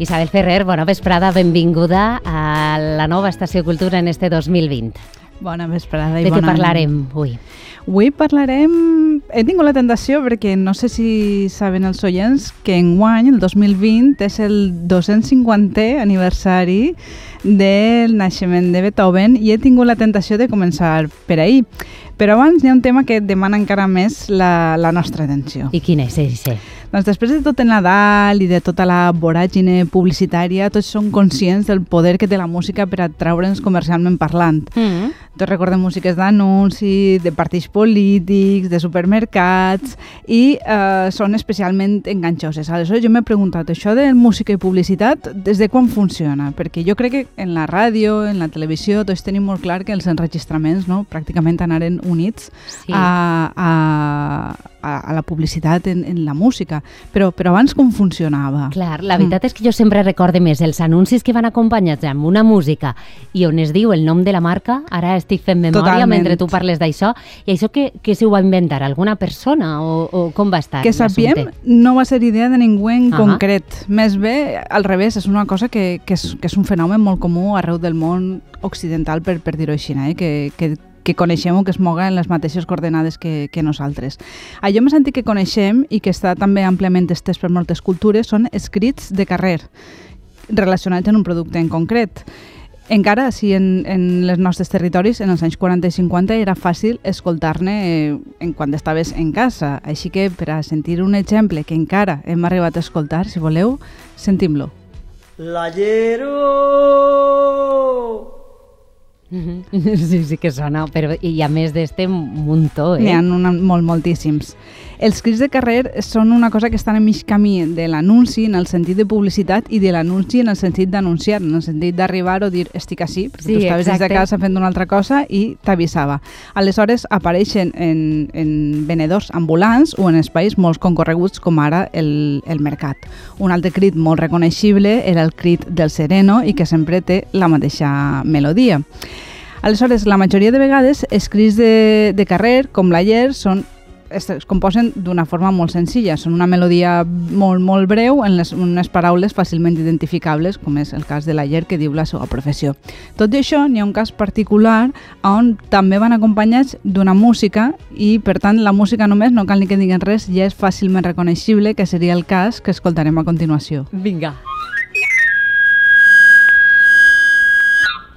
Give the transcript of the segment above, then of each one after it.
Isabel Ferrer, bona vesprada, benvinguda a la nova Estació Cultura en este 2020. Bona vesprada i De què bona... parlarem avui? Avui parlarem... He tingut la tentació perquè no sé si saben els oients que enguany, el 2020, és el 250è aniversari del naixement de Beethoven i he tingut la tentació de començar per ahir. Però abans hi ha un tema que demana encara més la, la nostra atenció. I quin és ese? Doncs després de tot el Nadal i de tota la voràgine publicitària, tots som conscients del poder que té la música per atraure'ns comercialment parlant. Mm. Tots recordem músiques d'anunci, de partits polítics, de supermercats i eh, són especialment enganxoses. Aleshores jo m'he preguntat, això de música i publicitat, des de quan funciona? Perquè jo crec que en la ràdio, en la televisió, tots tenim molt clar que els enregistraments no, pràcticament anaren units Sí. a, a, a, a la publicitat en, en la música. Però, però abans com funcionava? Clar, la veritat és que jo sempre recorde més els anuncis que van acompanyats amb una música i on es diu el nom de la marca, ara estic fent memòria Totalment. mentre tu parles d'això, i això que, que s'ho va inventar? Alguna persona o, o com va estar que sapiem, no va ser idea de ningú en Ahà. concret. Més bé, al revés, és una cosa que, que, és, que és un fenomen molt comú arreu del món occidental, per, per dir-ho així, eh? que, que, que coneixem o que es moga en les mateixes coordenades que, que nosaltres. Allò més antic que coneixem i que està també àmpliament estès per moltes cultures són escrits de carrer relacionats amb un producte en concret. Encara, si en, en els nostres territoris, en els anys 40 i 50, era fàcil escoltar-ne eh, en quan estaves en casa. Així que, per a sentir un exemple que encara hem arribat a escoltar, si voleu, sentim-lo. L'ayero. Sí, sí que sona, però i a més d'este un muntó, eh? N'hi ha una, molt, moltíssims. Els crits de carrer són una cosa que estan a mig camí de l'anunci en el sentit de publicitat i de l'anunci en el sentit d'anunciar, en el sentit d'arribar o dir estic així, perquè Sí, tu estaves des de exacte. casa fent una altra cosa i t'avisava. Aleshores apareixen en, en venedors ambulants o en espais molt concorreguts com ara el, el mercat. Un altre crit molt reconeixible era el crit del sereno i que sempre té la mateixa melodia. Aleshores, la majoria de vegades, els crits de, de carrer, com l'ayer, són es, es composen d'una forma molt senzilla. Són una melodia molt, molt breu en les, unes paraules fàcilment identificables, com és el cas de l'ayer que diu la seva professió. Tot i això, n'hi ha un cas particular on també van acompanyats d'una música i, per tant, la música només, no cal ni que diguin res, ja és fàcilment reconeixible, que seria el cas que escoltarem a continuació. Vinga.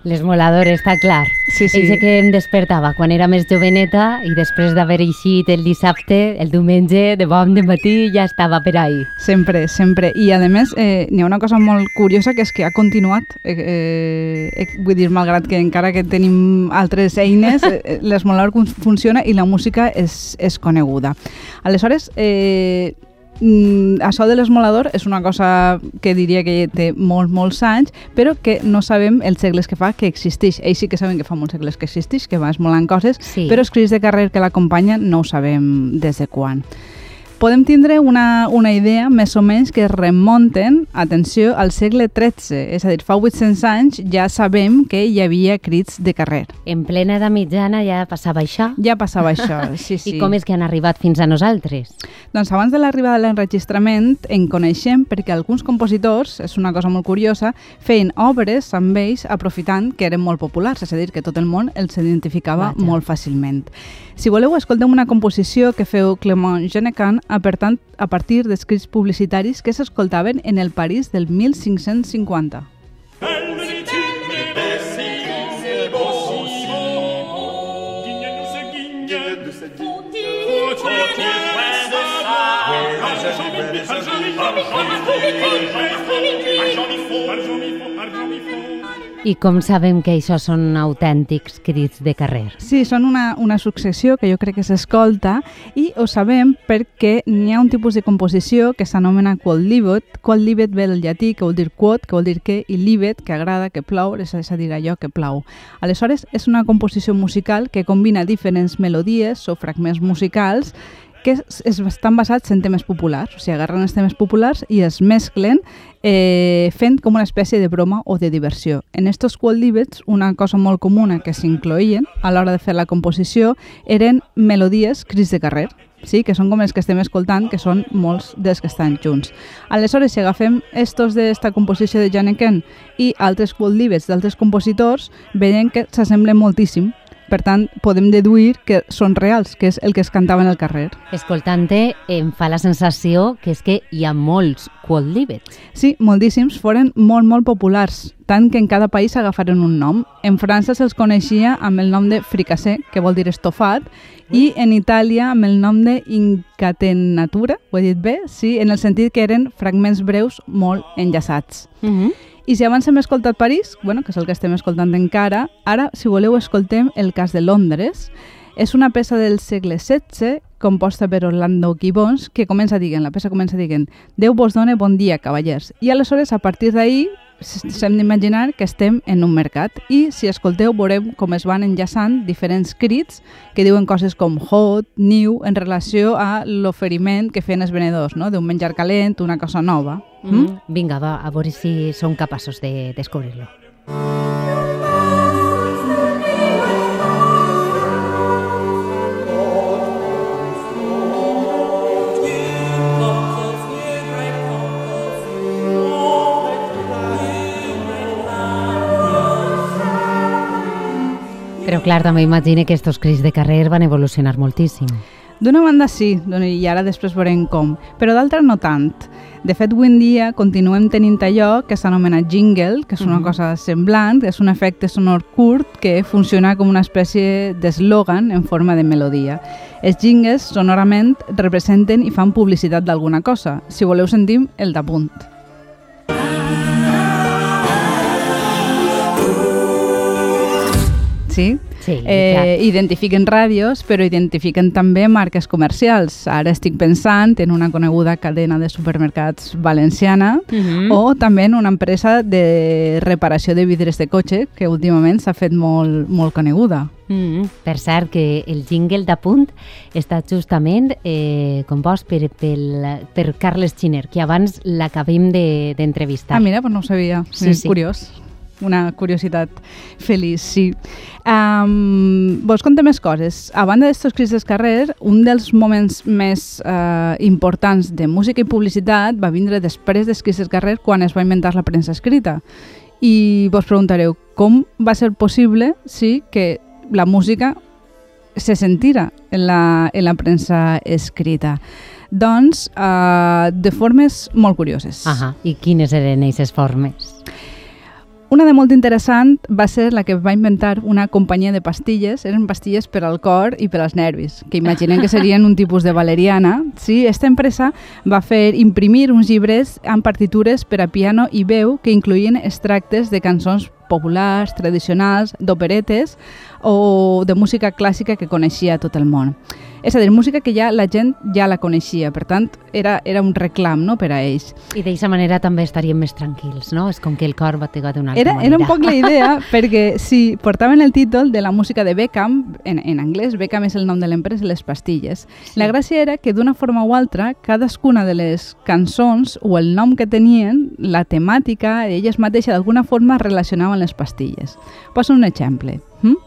L'esmolador, està clar. Sí, sí. Eixe que em despertava quan era més joveneta i després d'haver eixit el dissabte, el diumenge, de bon de matí, ja estava per ahí. Sempre, sempre. I, a més, eh, n'hi ha una cosa molt curiosa que és que ha continuat. Eh, eh, eh, vull dir, malgrat que encara que tenim altres eines, eh, l'esmolador fun- funciona i la música és, és coneguda. Aleshores, eh, mm, això de l'esmolador és una cosa que diria que té molts, molts anys, però que no sabem els segles que fa que existeix. Ells sí que saben que fa molts segles que existeix, que va esmolant coses, Sí. però els crits de carrer que l'acompanyen no ho sabem des de quan podem tindre una, una idea més o menys que es remunten, atenció, al segle XIII. És a dir, fa 800 anys ja sabem que hi havia crits de carrer. En plena edat mitjana ja passava això. Ja passava això, sí, sí. I com és que han arribat fins a nosaltres? Doncs abans de l'arribada de l'enregistrament en coneixem perquè alguns compositors, és una cosa molt curiosa, feien obres amb ells aprofitant que eren molt populars, és a dir, que tot el món els identificava Vaja. molt fàcilment. Si voleu, escoltem una composició que feu Clément Genecan a, per tant, a partir d'escrits publicitaris que s'escoltaven en el París del 1550. I com sabem que això són autèntics crits de carrer? Sí, són una, una successió que jo crec que s'escolta i ho sabem perquè n'hi ha un tipus de composició que s'anomena quod libet. Quod libet ve del llatí, que vol dir quod, que vol dir que, i libet, que agrada, que plau, és, a dir, allò que plau. Aleshores, és una composició musical que combina diferents melodies o fragments musicals que es, es, estan basats en temes populars, o sigui, agarren els temes populars i es mesclen eh, fent com una espècie de broma o de diversió. En estos quadlibets, una cosa molt comuna que s'incloïen a l'hora de fer la composició eren melodies crits de carrer. sí? que són com els que estem escoltant, que són molts dels que estan junts. Aleshores, si agafem estos d'esta composició de Janeken i altres quote d'altres compositors, veiem que s'assemblen moltíssim per tant, podem deduir que són reals, que és el que es cantava en el carrer. Escoltant-te, em fa la sensació que és que hi ha molts quadlíbets. Sí, moltíssims foren molt, molt populars, tant que en cada país agafaren un nom. En França se'ls coneixia amb el nom de fricassé, que vol dir estofat, i en Itàlia amb el nom de incatenatura, ho he dit bé? Sí, en el sentit que eren fragments breus molt enllaçats. Uh -huh. I si abans hem escoltat París, bueno, que és el que estem escoltant encara, ara, si voleu, escoltem el cas de Londres. És una peça del segle XVI, composta per Orlando Gibbons, que comença dient, la peça comença dient Déu vos done bon dia, cavallers. I aleshores, a partir d'ahir, s'hem d'imaginar que estem en un mercat i si escolteu veurem com es van enllaçant diferents crits que diuen coses com hot, new, en relació a l'oferiment que feien els venedors, no? d'un menjar calent, una cosa nova. Mm? Mm? Vinga, va, a veure si som capaços de descobrir-lo. Però clar, també imagine que estos crits de carrer van evolucionar moltíssim. D'una banda sí, i ara després veurem com, però d'altra no tant. De fet, avui dia continuem tenint allò que s'anomena jingle, que és una uh -huh. cosa semblant, és un efecte sonor curt que funciona com una espècie d'eslògan en forma de melodia. Els jingles sonorament representen i fan publicitat d'alguna cosa. Si voleu sentim el d'apunt. Sí? Sí, eh, identifiquen ràdios, però identifiquen també marques comercials. Ara estic pensant en una coneguda cadena de supermercats valenciana uh -huh. o també en una empresa de reparació de vidres de cotxe que últimament s'ha fet molt, molt coneguda. Mm -hmm. Per cert, que el jingle d'apunt està justament eh, compost per, per, per Carles Xiner, que abans l'acabem d'entrevistar. De, ah, mira, pues no ho sabia. Sí, sí. curiós una curiositat feliç, sí. Um, vos conté més coses. A banda d'estos crits del carrer, un dels moments més uh, importants de música i publicitat va vindre després dels crits del carrer quan es va inventar la premsa escrita. I vos preguntareu, com va ser possible sí, que la música se sentira en la, en la premsa escrita? Doncs uh, de formes molt curioses. Ahà. I quines eren aquestes formes? Una de molt interessant va ser la que va inventar una companyia de pastilles, eren pastilles per al cor i per als nervis, que imaginen que serien un tipus de valeriana. Sí, esta empresa va fer imprimir uns llibres amb partitures per a piano i veu que incluïen extractes de cançons populars, tradicionals, d'operetes o de música clàssica que coneixia tot el món. És a dir, música que ja la gent ja la coneixia, per tant, era, era un reclam no, per a ells. I d'aquesta manera també estaríem més tranquils, no? És com que el cor va pegar d'una altra Era, manera. era un poc la idea, perquè si portaven el títol de la música de Beckham, en, en anglès, Beckham és el nom de l'empresa, les pastilles. Sí. La gràcia era que d'una forma o altra, cadascuna de les cançons o el nom que tenien, la temàtica, elles mateixes d'alguna forma relacionaven les pastilles. Poso un exemple. Hm?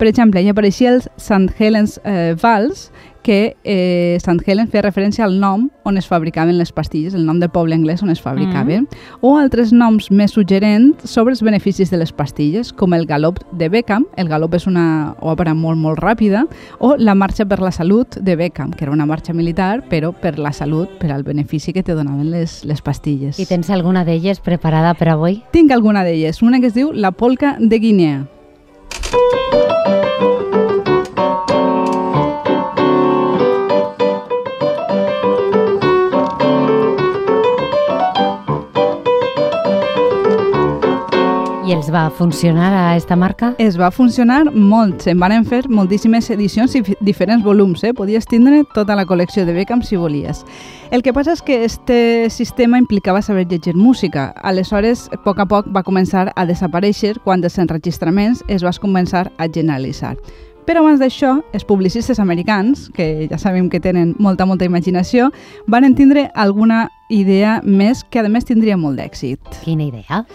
Per exemple, hi apareixia el St. Helens eh, Vals, que eh, St. Helens feia referència al nom on es fabricaven les pastilles, el nom del poble anglès on es fabricaven, mm. o altres noms més suggerents sobre els beneficis de les pastilles, com el galop de Beckham, el galop és una òpera molt, molt ràpida, o la marxa per la salut de Beckham, que era una marxa militar, però per la salut, per al benefici que te donaven les, les pastilles. I tens alguna d'elles preparada per avui? Tinc alguna d'elles, una que es diu La polca de Guinea. I els va funcionar a esta marca? Es va funcionar molt, se'n van fer moltíssimes edicions i diferents volums, eh? podies tindre tota la col·lecció de Beckham si volies. El que passa és que este sistema implicava saber llegir música, aleshores, a poc a poc va començar a desaparèixer quan els enregistraments es va començar a generalitzar. Però abans d'això, els publicistes americans, que ja sabem que tenen molta, molta imaginació, van tindre alguna idea més que a més tindria molt d'èxit. Quina idea?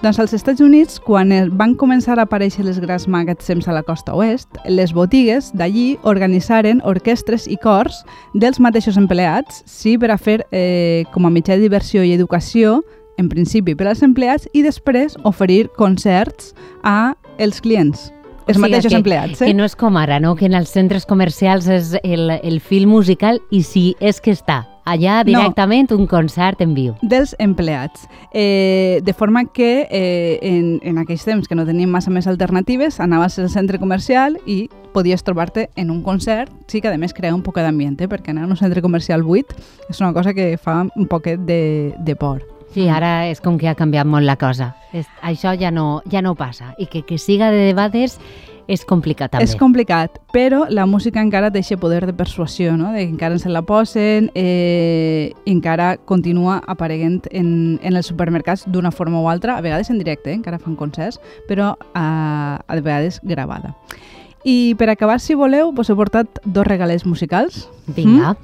Doncs als Estats Units, quan van començar a aparèixer les grans magatzems a la costa oest, les botigues d'allí organitzaren orquestres i cors dels mateixos empleats, sí, per a fer eh, com a mitjà de diversió i educació, en principi per als empleats, i després oferir concerts a els clients, els O sigui mateixos que, empleats. Eh? Que no és com ara, no? que en els centres comercials és el, el film musical i si és que està allà directament un concert en viu. dels empleats. Eh, de forma que eh, en, en aquells temps que no teníem massa més alternatives, anaves al centre comercial i podies trobar-te en un concert, sí que a més crea un poc d'ambient, eh, perquè anar a un centre comercial buit és una cosa que fa un poquet de, de por. Sí, ara és com que ha canviat molt la cosa. És, això ja no, ja no passa. I que, que siga de debades és complicat també. És complicat, però la música encara deixa poder de persuasió, no? de que encara se la posen eh, encara continua apareguent en, en els supermercats d'una forma o altra, a vegades en directe, eh? encara fan concerts, però a, a vegades gravada. I per acabar, si voleu, vos he portat dos regalets musicals. Vinga.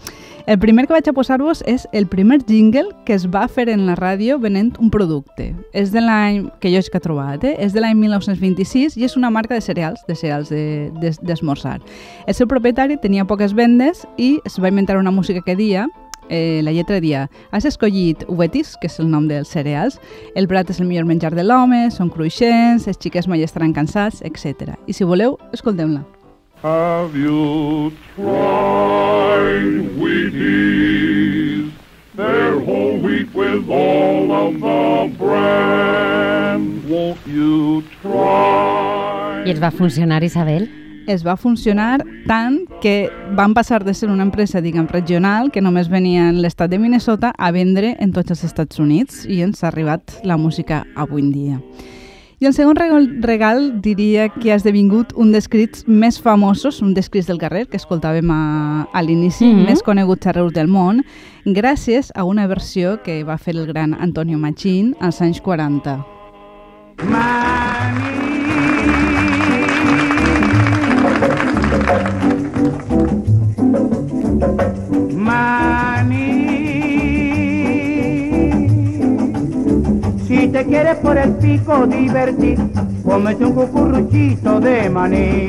El primer que vaig a posar-vos és el primer jingle que es va fer en la ràdio venent un producte. És de l'any que jo he trobat, eh? és de l'any 1926 i és una marca de cereals, de cereals d'esmorzar. De, de, el seu propietari tenia poques vendes i es va inventar una música que dia eh, la lletra dia has escollit uvetis, que és el nom dels cereals, el blat és el millor menjar de l'home, són cruixents, els xiquets mai estaran cansats, etc. I si voleu, escoltem-la. Have you tried Wheaties? They're whole wheat with all of the bran. Won't you try? I els va funcionar, Isabel? Es va funcionar tant que van passar de ser una empresa, diguem, regional, que només venia en l'estat de Minnesota, a vendre en tots els Estats Units i ens ha arribat la música avui en dia. I el segon regal, regal diria que ha esdevingut un dels crits més famosos, un dels crits del carrer que escoltàvem a, a l'inici, mm. -hmm. més coneguts arreu del món, gràcies a una versió que va fer el gran Antonio Machín als anys 40. Maní. Te quieres por el pico divertir, cómete un cucurruchito de maní.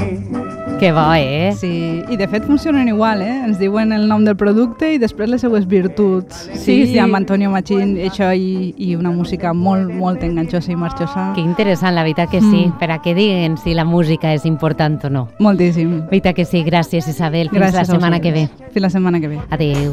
Que bo, eh? Sí, i de fet funcionen igual, eh? Ens diuen el nom del producte i després les seues virtuts. Sí, sí. i amb Antonio Machín, això i, i una música molt, molt enganxosa i marxosa. Que interessant, la veritat que sí, Mm. per a que diguen si la música és important o no. Moltíssim. Veritat que sí, gràcies Isabel, fins Gràcies la setmana que ve. Fins la setmana que ve. Adéu.